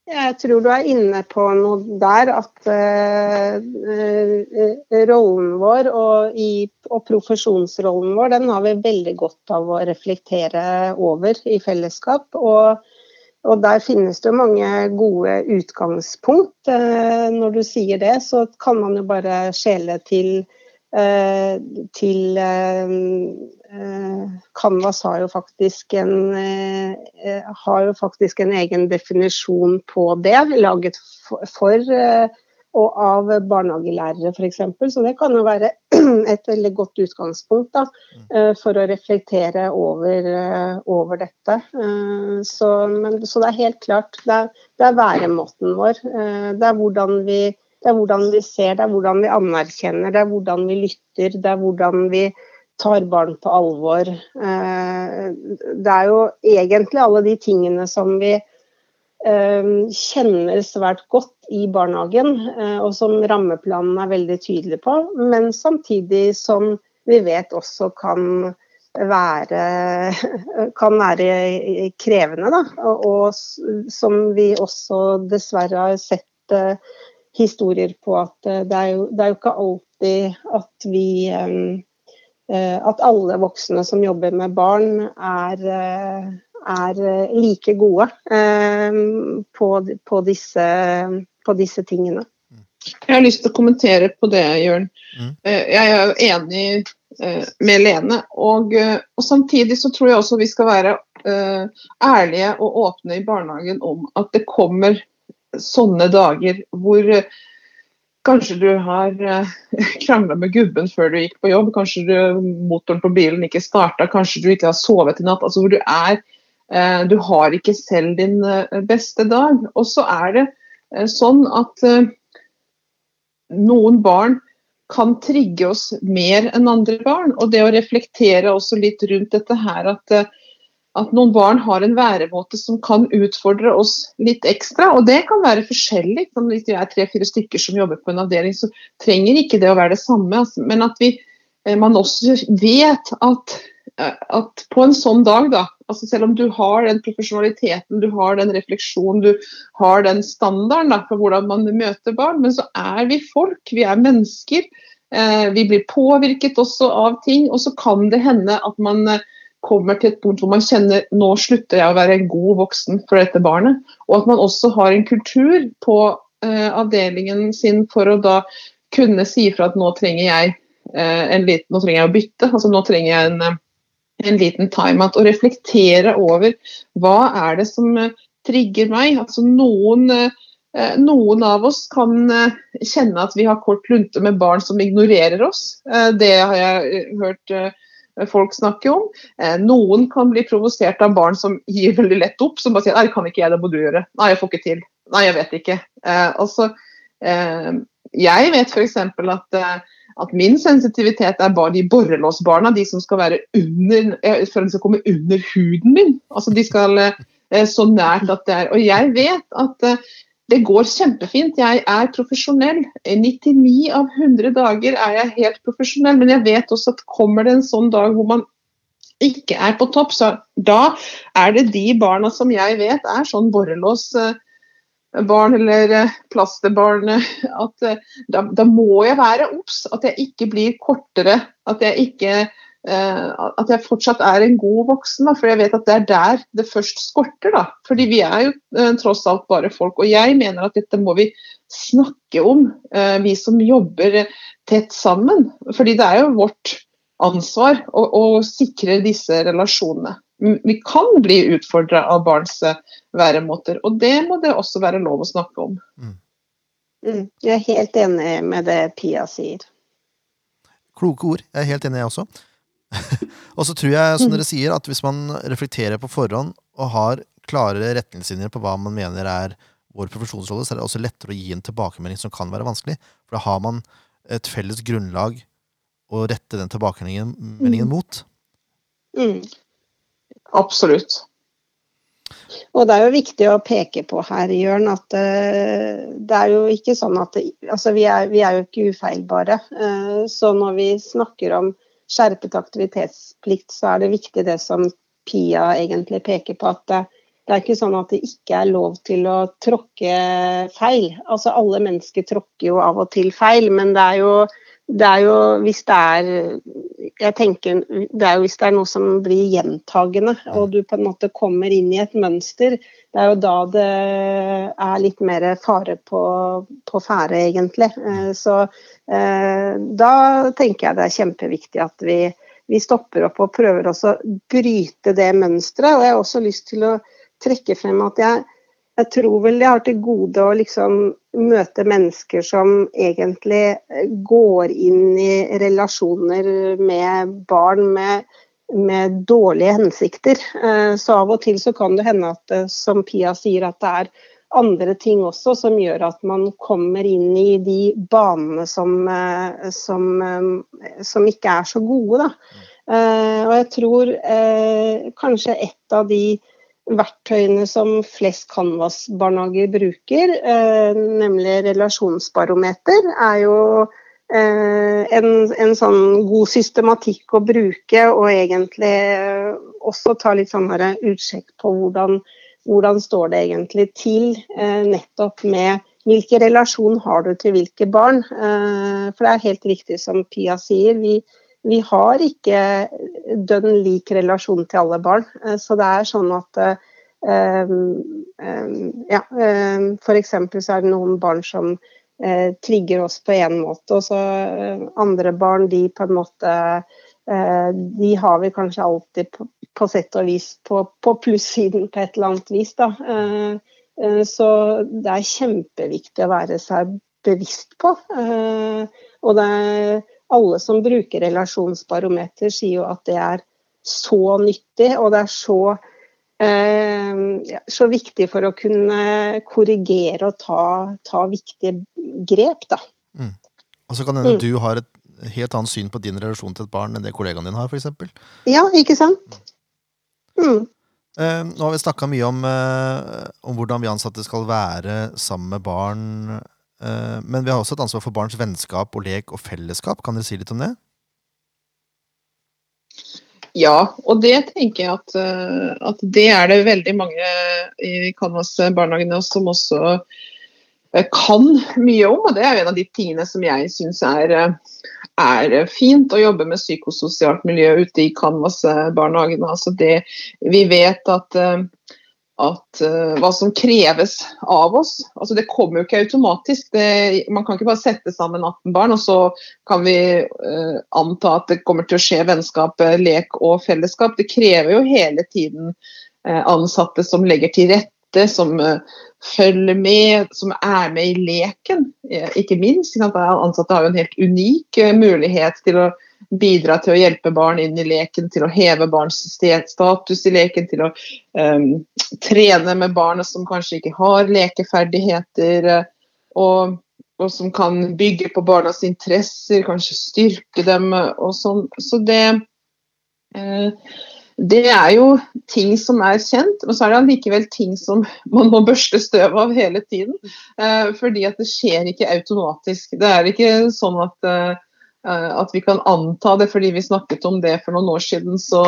Jeg tror du er inne på noe der, at uh, rollen vår og, i, og, profesjonsrollen vår, den har vi veldig godt av å reflektere over i fellesskap. Og, og der finnes det mange gode utgangspunkt. Uh, når du sier det, så kan man jo bare skjele til til eh, eh, Canvas har jo, en, har jo faktisk en egen definisjon på det, laget for, og av barnehagelærere f.eks. Så det kan jo være et veldig godt utgangspunkt da, for å reflektere over, over dette. Så, men, så, det er helt klart, det er, det er væremåten vår. Det er hvordan vi det er hvordan vi ser, det er hvordan vi anerkjenner, det er hvordan vi lytter, det er hvordan vi tar barn på alvor. Eh, det er jo egentlig alle de tingene som vi eh, kjenner svært godt i barnehagen, eh, og som rammeplanen er veldig tydelig på, men samtidig som vi vet også kan være, kan være krevende. Da. Og, som vi også dessverre har sett historier på at eh, det er jo, det er jo ikke alltid at vi eh, eh, At alle voksne som jobber med barn, er, er like gode på, på, disse, på disse tingene.
Jeg har lyst til å kommentere på det, Jørn. Mm. Jeg er jo enig med Lene. Og, og, samtidig så tror jeg også vi skal være uh, ærlige og åpne i barnehagen om at det kommer sånne dager hvor Kanskje du har uh, krangla med gubben før du gikk på jobb. Kanskje du, motoren på bilen ikke starta. Kanskje du ikke har sovet i natt. Altså hvor du er uh, Du har ikke selv din beste dag. Og så er det sånn at noen barn kan trigge oss mer enn andre barn. Og det å reflektere også litt rundt dette her at at noen barn har en væremåte som kan utfordre oss litt ekstra. Og det kan være forskjellig. Hvis vi er tre-fire stykker som jobber på en avdeling, så trenger ikke det å være det samme. Altså. Men at vi, eh, man også vet at, eh, at på en sånn dag, da, altså selv om du har den profesjonaliteten, du har den refleksjonen, du har den standarden da, for hvordan man møter barn, men så er vi folk, vi er mennesker. Eh, vi blir påvirket også av ting, og så kan det hende at man kommer til et punkt hvor man kjenner nå slutter jeg å være en god voksen for dette barnet. Og at man også har en kultur på eh, avdelingen sin for å da kunne si ifra at nå trenger jeg eh, en liten, nå trenger jeg å bytte. altså Nå trenger jeg en, uh, en liten timeout. Og reflektere over hva er det som trigger meg. altså noen noen av oss kan kjenne at vi har kort lunte med barn som ignorerer oss. Det har jeg hørt folk snakker om. Eh, noen kan bli provosert av barn som gir veldig lett opp, som bare sier 'nei, kan ikke jeg, det må du gjøre'. 'Nei, jeg får ikke til'. 'Nei, jeg vet ikke'. Eh, altså, eh, jeg vet f.eks. at eh, at min sensitivitet er bare de borrelåsbarna, de som skal være under, jeg føler de skal komme under huden min. Altså De skal eh, så nært at det er Og jeg vet at eh, det går kjempefint. Jeg er profesjonell. 99 av 100 dager er jeg helt profesjonell. Men jeg vet også at kommer det en sånn dag hvor man ikke er på topp, så da er det de barna som jeg vet er sånn borrelåsbarn eller eh, plasterbarn, at eh, da, da må jeg være obs. At jeg ikke blir kortere. At jeg ikke Eh, at jeg fortsatt er en god voksen. Da, for jeg vet at det er der det først skorter. Da. Fordi vi er jo eh, tross alt bare folk. Og jeg mener at dette må vi snakke om, eh, vi som jobber tett sammen. Fordi det er jo vårt ansvar å, å sikre disse relasjonene. Vi kan bli utfordra av barns væremåter, og det må det også være lov å snakke om. Mm.
Mm, jeg er helt enig med det Pia sier.
Kloke ord. Jeg er helt enig, jeg også. og så tror jeg, som dere sier, at hvis man reflekterer på forhånd og har klare retningslinjer på hva man mener er vår profesjonsrolle, så er det også lettere å gi en tilbakemelding som kan være vanskelig. For da har man et felles grunnlag å rette den tilbakemeldingen mm. mot.
Mm. Absolutt.
Og det er jo viktig å peke på her, Jørn, at uh, det er jo ikke sånn at altså vi, er, vi, er, jo ikke ufeilbare. Uh, så når vi snakker om skjerpet aktivitetsplikt, så er det viktig det som Pia egentlig peker på, at det, det er ikke sånn at det ikke er lov til å tråkke feil. Altså Alle mennesker tråkker jo av og til feil, men det er jo, det er jo hvis det er jeg tenker, Det er jo hvis det er noe som blir gjentagende, og du på en måte kommer inn i et mønster. Det er jo da det er litt mer fare på, på ferde, egentlig. Eh, så eh, da tenker jeg det er kjempeviktig at vi, vi stopper opp og prøver også å bryte det mønsteret. Og jeg har også lyst til å trekke frem at jeg jeg tror vel jeg har til gode å liksom møte mennesker som egentlig eh, går inn i relasjoner med barn med, med dårlige hensikter. Eh, så av og til så kan det hende at, eh, som Pia sier, at det er andre ting også som gjør at man kommer inn i de banene som, som, som ikke er så gode. Da. Og jeg tror kanskje et av de verktøyene som flest Canvas-barnehager bruker, eh, nemlig relasjonsbarometer, er jo eh, en, en, sånn god systematikk å bruke, og egentlig også ta litt sånn utsjekk på hvordan, hvordan står det egentlig til eh, nettopp med hvilken relasjon har du til hvilke barn. Eh, for det er helt riktig som Pia sier, vi, vi har ikke dønn lik relasjon til alle barn. Eh, så det er sånn at um, um, ja, um, F.eks. så er det noen barn som uh, trigger oss på én måte, og så uh, andre barn de på en måte uh, De har vi kanskje alltid på, på sett og vis på, på plussiden på et eller annet vis. da. Så det er kjempeviktig å være seg bevisst på. Og det er alle som bruker relasjonsbarometer, sier jo at det er så nyttig, og det er så, så viktig for å kunne korrigere og ta, ta viktige grep, da. Mm.
Og så kan hende mm. du har et helt annet syn på din relasjon til et barn enn det kollegaen din har, f.eks.
Ja, ikke sant? Mm.
Eh, nå har vi snakka mye om, eh, om, hvordan vi ansatte skal være sammen med barn. Eh, men vi har også et ansvar for barns vennskap og lek og fellesskap. Kan dere si litt om det?
Ja, og det tenker jeg at, at det er det veldig mange i Canvas-barnehagene som også kan mye om. Og det er en av de tingene som jeg syns er, er, fint å jobbe med psykososialt miljø ute i Canvas-barnehagene. Altså vi vet at, at hva som kreves av oss. Altså det kommer jo ikke automatisk. Det, man kan ikke bare sette sammen 18 barn, og så kan vi uh, anta at det kommer til å skje vennskap, lek og fellesskap. Det krever jo hele tiden uh, ansatte som legger til rette som uh, følger med, som er med i leken, eh, ikke minst. Ansatte har jo en helt unik eh, mulighet til å bidra til å hjelpe barn inn i leken, til å heve barns status i leken, til å um, trene med barn som kanskje ikke har lekeferdigheter, og, og, som kan bygge på barnas interesser, kanskje styrke dem og sånn. Så det uh, det er jo ting som er kjent, men så er det allikevel ting som man må børste støv av hele tiden. Eh, fordi at det skjer ikke automatisk. Det er ikke sånn at, eh, Eh, at vi kan anta det fordi vi snakket om det for noen år siden, så,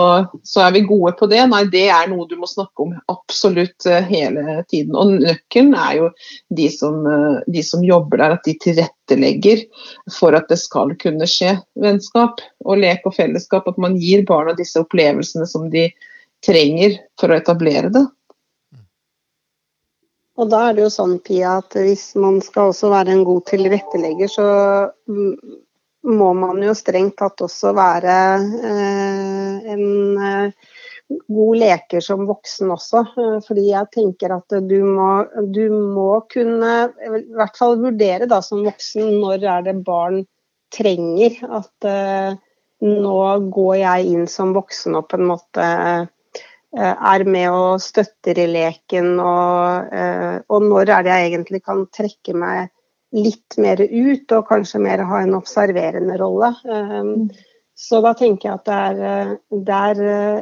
så, er vi gode på det. Nei, det er noe du må snakke om absolutt eh, hele tiden. Og nøkkelen er jo de som, eh, de som jobber der, at de tilrettelegger for at det skal kunne skje vennskap og lek og fellesskap. At man gir barna disse opplevelsene som de trenger for å etablere det.
Og da er det jo sånn, Pia, at hvis man skal også være en god tilrettelegger, så mm, må man jo strengt tatt også være eh, en eh, god leker som voksen også. Eh, fordi jeg tenker at du må, du må kunne i hvert fall vurdere da som voksen når er det barn trenger at nå går jeg inn som voksen og på en måte er med og støtter i leken, og, og når er det jeg egentlig kan trekke meg litt mer ut, og kanskje mer ha en observerende rolle. Um, så da tenker jeg at det er, det er,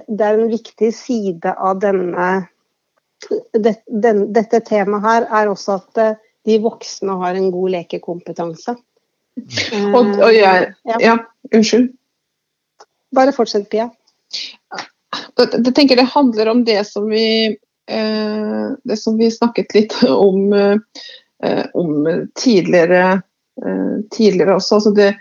det er en viktig side av denne det, den, Dette temaet her er også at eh, de voksne har en god lekekompetanse.
Og, og jeg, ja. ja, unnskyld.
Bare fortsett, Pia.
Jeg tenker det handler om det som vi, eh, det som vi snakket litt om Eh, om tidligere, eh, tidligere også. Altså det,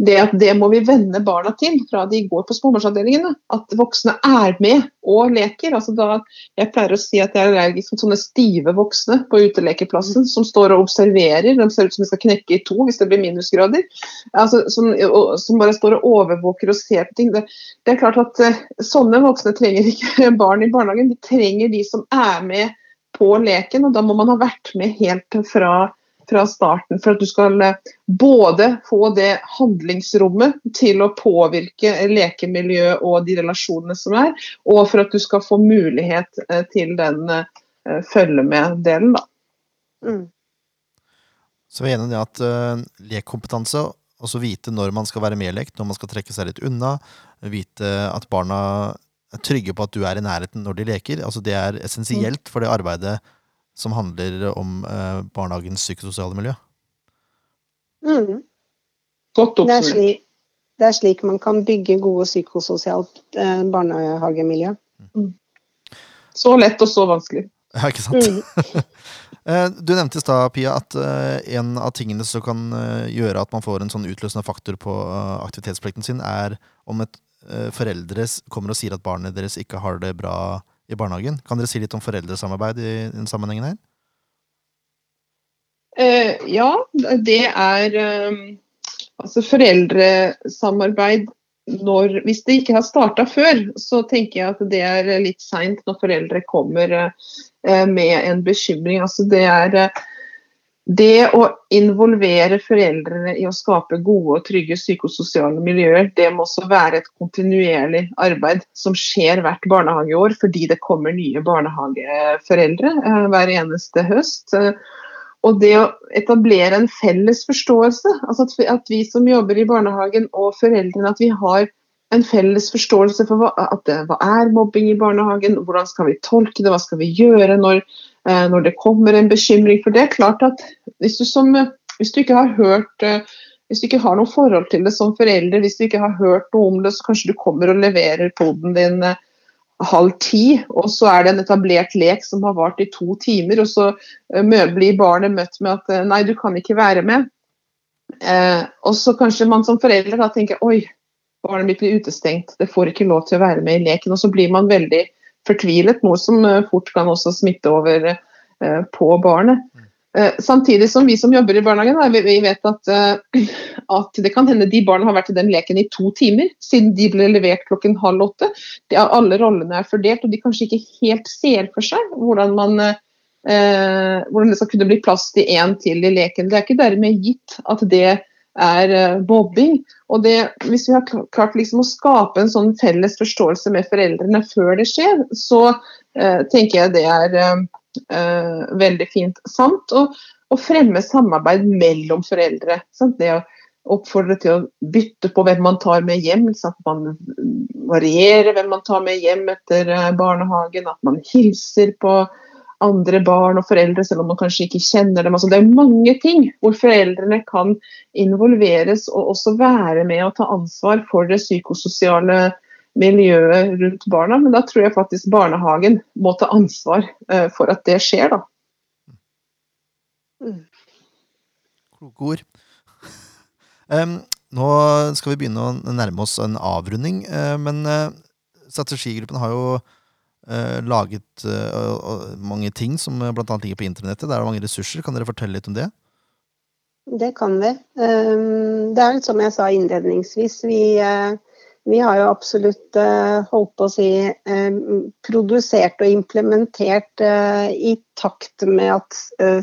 det, at det må vi venne barna til fra de går på småbarnsavdelingene. At voksne er med og leker. Altså da, jeg pleier å si at jeg er allergisk mot sånne stive voksne på utelekeplassen som står og observerer. De ser ut som de skal knekke i to hvis det blir minusgrader. Altså, som, som, bare står og overvåker og ser på ting. Det, det er klart at uh, Sånne voksne trenger ikke barn i barnehagen. De trenger de som er med på leken, og da må man ha vært med helt fra, fra starten for at du skal eh, både få det handlingsrommet til å påvirke lekemiljøet og de relasjonene som er, og for at du skal få mulighet eh, til den uh, følge med-delen, da. Mm.
Så vi er enige i at uh, lekkompetanse, også vite når man skal være medlekt, når man skal trekke seg litt unna, vite at barna er trygge på at du er i nærheten når de leker. Altså Det er essensielt for det arbeidet som handler om eh, barnehagens psykososiale miljø.
Mm. Det er, slik, det er, slik, man kan bygge gode psykososialt eh, barnehagemiljø. Mm.
Så lett og så vanskelig.
Ja, ikke sant? Mm. Eh, du nevnte i stad, Pia, at uh, en av tingene som kan uh, gjøre at man får en sånn utløsende faktor på aktivitetsplikten sin, er om et Eh, foreldre kommer og sier at barnet deres ikke har det bra i barnehagen. Kan dere si litt om foreldresamarbeid i den sammenhengen her?
Eh, ja, det er eh, altså foreldresamarbeid når, Hvis det ikke har starta før, så tenker jeg at det er litt seint når foreldre kommer eh, med en bekymring. Altså det er uh, det å involvere foreldrene i å skape gode og trygge psykososiale miljøer, det må også være et kontinuerlig arbeid som skjer hvert barnehageår, fordi det kommer nye barnehageforeldre eh, hver eneste høst. Og det å etablere en felles forståelse, altså at vi som jobber i barnehagen og foreldrene, at vi har en felles forståelse for hva, at, hva er mobbing i barnehagen, hvordan skal vi tolke det, hva skal vi gjøre når Eh, når det kommer en bekymring. For det er klart at hvis du, som, hvis du ikke har hørt eh, hvis du ikke har noe forhold til det som forelder, hvis du ikke har hørt noe om det, så kanskje du kommer og leverer poden din eh, halv ti, og så er det en etablert lek som har vart i to timer, og så blir barnet møtt med at nei, du kan ikke være med. Eh, og så kanskje man som forelder da tenker oi, barnet mitt blir utestengt, det får ikke lov til å være med i leken. Og så blir man veldig fortvilet, noe som eh, fort kan også smitte over eh, på barnet. Eh, samtidig som vi som jobber i barnehagen, vi vet at, at, det kan hende de barna har vært i den leken i to timer, siden de ble levert klokken halv åtte. alle rollene er fordelt, og de kanskje ikke helt ser for seg hvordan, man, eh, hvordan det skal kunne bli plass til én til i leken. Det er ikke dermed gitt at det er uh, mobbing. Og det, hvis vi har klart liksom å skape en sånn felles forståelse med foreldrene før det skjer, så uh, tenker jeg det er uh, veldig fint. Samt å, å, fremme samarbeid mellom foreldre. Sant? Det å oppfordre til å bytte på hvem man tar med hjem. At man varierer hvem man tar med hjem etter barnehagen. At man hilser på andre barn og foreldre, selv om man kanskje ikke kjenner dem. Altså, det er mange ting hvor foreldrene kan involveres og også være med og ta ansvar for det psykososiale miljøet rundt barna. Men da tror jeg faktisk barnehagen må ta ansvar uh, for at det skjer, da.
Mm. Kloke ord. um, nå skal vi begynne å nærme oss en avrunding, uh, men uh, strategigruppen har jo laget uh, mange ting som bl.a. ligger på internettet. Det er mange ressurser. Kan dere fortelle litt om det?
Det kan vi. Um, det er litt som jeg sa innledningsvis. Vi, vi har jo absolutt holdt på å si produsert og implementert i takt med at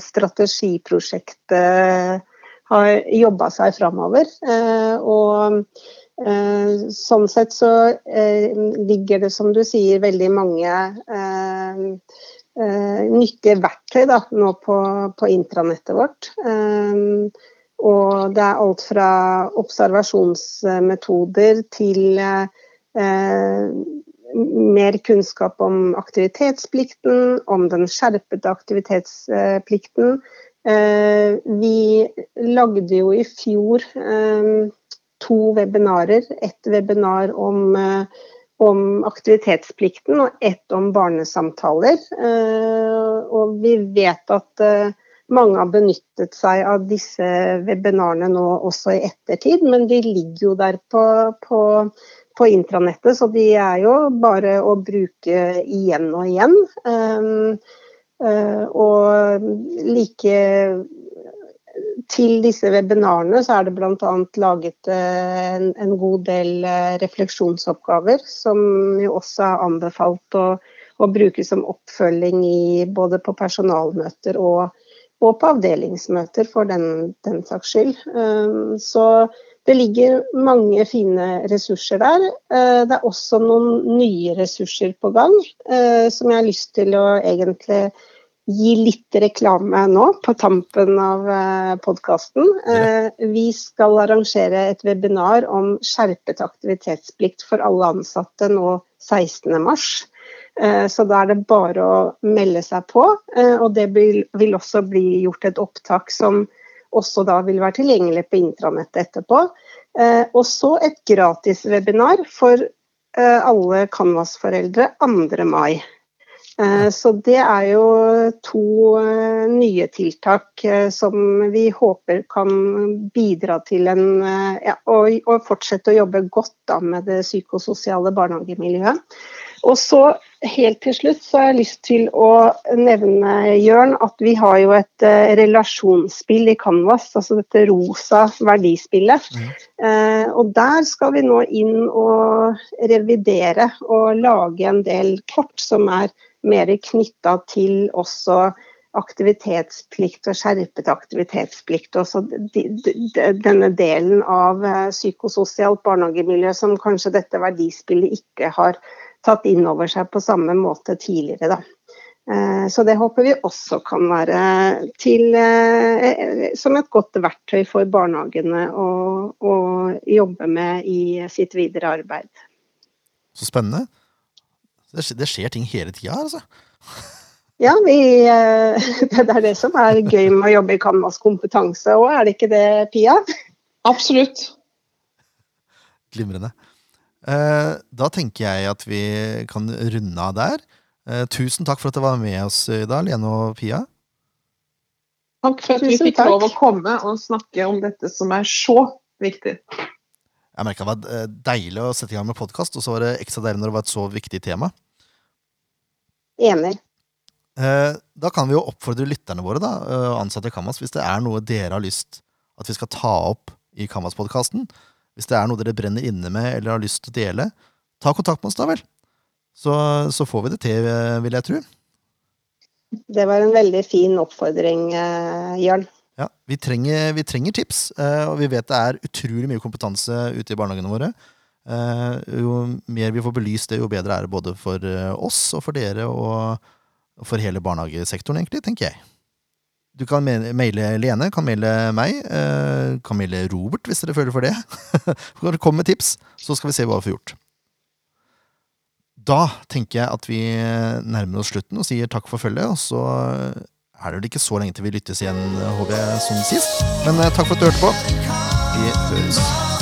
strategiprosjektet har jobba seg framover. og Eh, sånn sett så eh, ligger det, som du sier, veldig mange eh, nyttige verktøy da, nå på, på intranettet vårt. Og det er alt fra observasjonsmetoder til mer kunnskap om aktivitetsplikten, om den skjerpede aktivitetsplikten. Vi lagde jo i fjor to webinarer. Ett webinar om, eh, om aktivitetsplikten og ett om barnesamtaler. Eh, og vi vet at eh, mange har benyttet seg av disse webinarene nå også i ettertid, men de ligger jo der på, på, på intranettet, så de er jo bare å bruke igjen og igjen. Um, uh, og like til disse webinarene så er det bl.a. laget eh, en, en, god del eh, refleksjonsoppgaver, som jo også er anbefalt å, å bruke som oppfølging i, både på personalmøter og, og på avdelingsmøter, for den, den saks skyld. Um, så det ligger mange fine ressurser der. Det er også noen nye ressurser på gang som jeg har lyst til å egentlig gi litt reklame nå på tampen av eh, podkasten. Eh, vi skal arrangere et webinar om skjerpet aktivitetsplikt for alle ansatte nå 16.3. Eh, så da er det bare å melde seg på. Og det vil også bli gjort et opptak som også da vil være tilgjengelig på intranettet etterpå. Og så et gratis webinar for alle Canvas-foreldre 2. mai. Eh, så det er jo to eh, nye tiltak eh, som vi håper kan bidra til en ja, å, fortsette å jobbe godt da, med det psykososiale barnehagemiljøet. Og så helt til slutt så har jeg lyst til å nevne, Jørn, at vi har jo et relasjonsspill i Canvas, altså dette rosa verdispillet. Mm. Og der skal vi nå inn og revidere og lage en del kort som er mer knytta til også aktivitetsplikt og skjerpet aktivitetsplikt. Også de, de, denne delen av eh, psykososialt barnehagemiljø som kanskje dette verdispillet ikke har tatt inn over seg på samme måte tidligere. Da. Eh, så det håper vi også kan være til, eh, som et godt verktøy for barnehagene å, å jobbe med i sitt videre arbeid.
Så spennende. Det skjer ting hele tida, altså.
Ja, vi, eh, det er det som er gøy med å jobbe i Canvas kompetanse òg, er det ikke det, Pia?
Absolutt.
Glimrende. Eh, da tenker jeg at vi kan runde av der. Eh, tusen takk for at dere var med oss i dag, Lene og Pia.
Takk for at vi fikk lov å komme og snakke om dette som er så viktig.
Jeg merka det var deilig å sette i gang med podkast, og så var det ekstra deilig når det var et så viktig tema.
Enig.
Eh, da kan vi jo oppfordre lytterne våre, da, eh, ansatte i Kamas, hvis det er noe dere har lyst at vi skal ta opp i Kamas-podkasten, hvis det er noe dere brenner inne med eller har lyst til å dele, ta kontakt med oss, da vel. Så, så får vi det til, eh, vil jeg tro.
Det var en veldig fin oppfordring, Jørn.
Ja, vi trenger, vi trenger, tips, og vi vet det er utrolig mye kompetanse ute i barnehagene våre. Jo mer vi får belyst det, jo bedre er det både for oss og for dere. og for hele barnehagesektoren, egentlig, tenker jeg. Du kan maile Lene, kan maile meg, eh, kan maile Robert hvis dere føler for det. Kom med tips, så skal vi se hva vi får gjort. Da tenker jeg at vi nærmer oss slutten og sier takk for følget. Og så er det vel ikke så lenge til vi lyttes igjen, håper jeg, som sist. Men eh, takk for at du hørte på. Vi høres.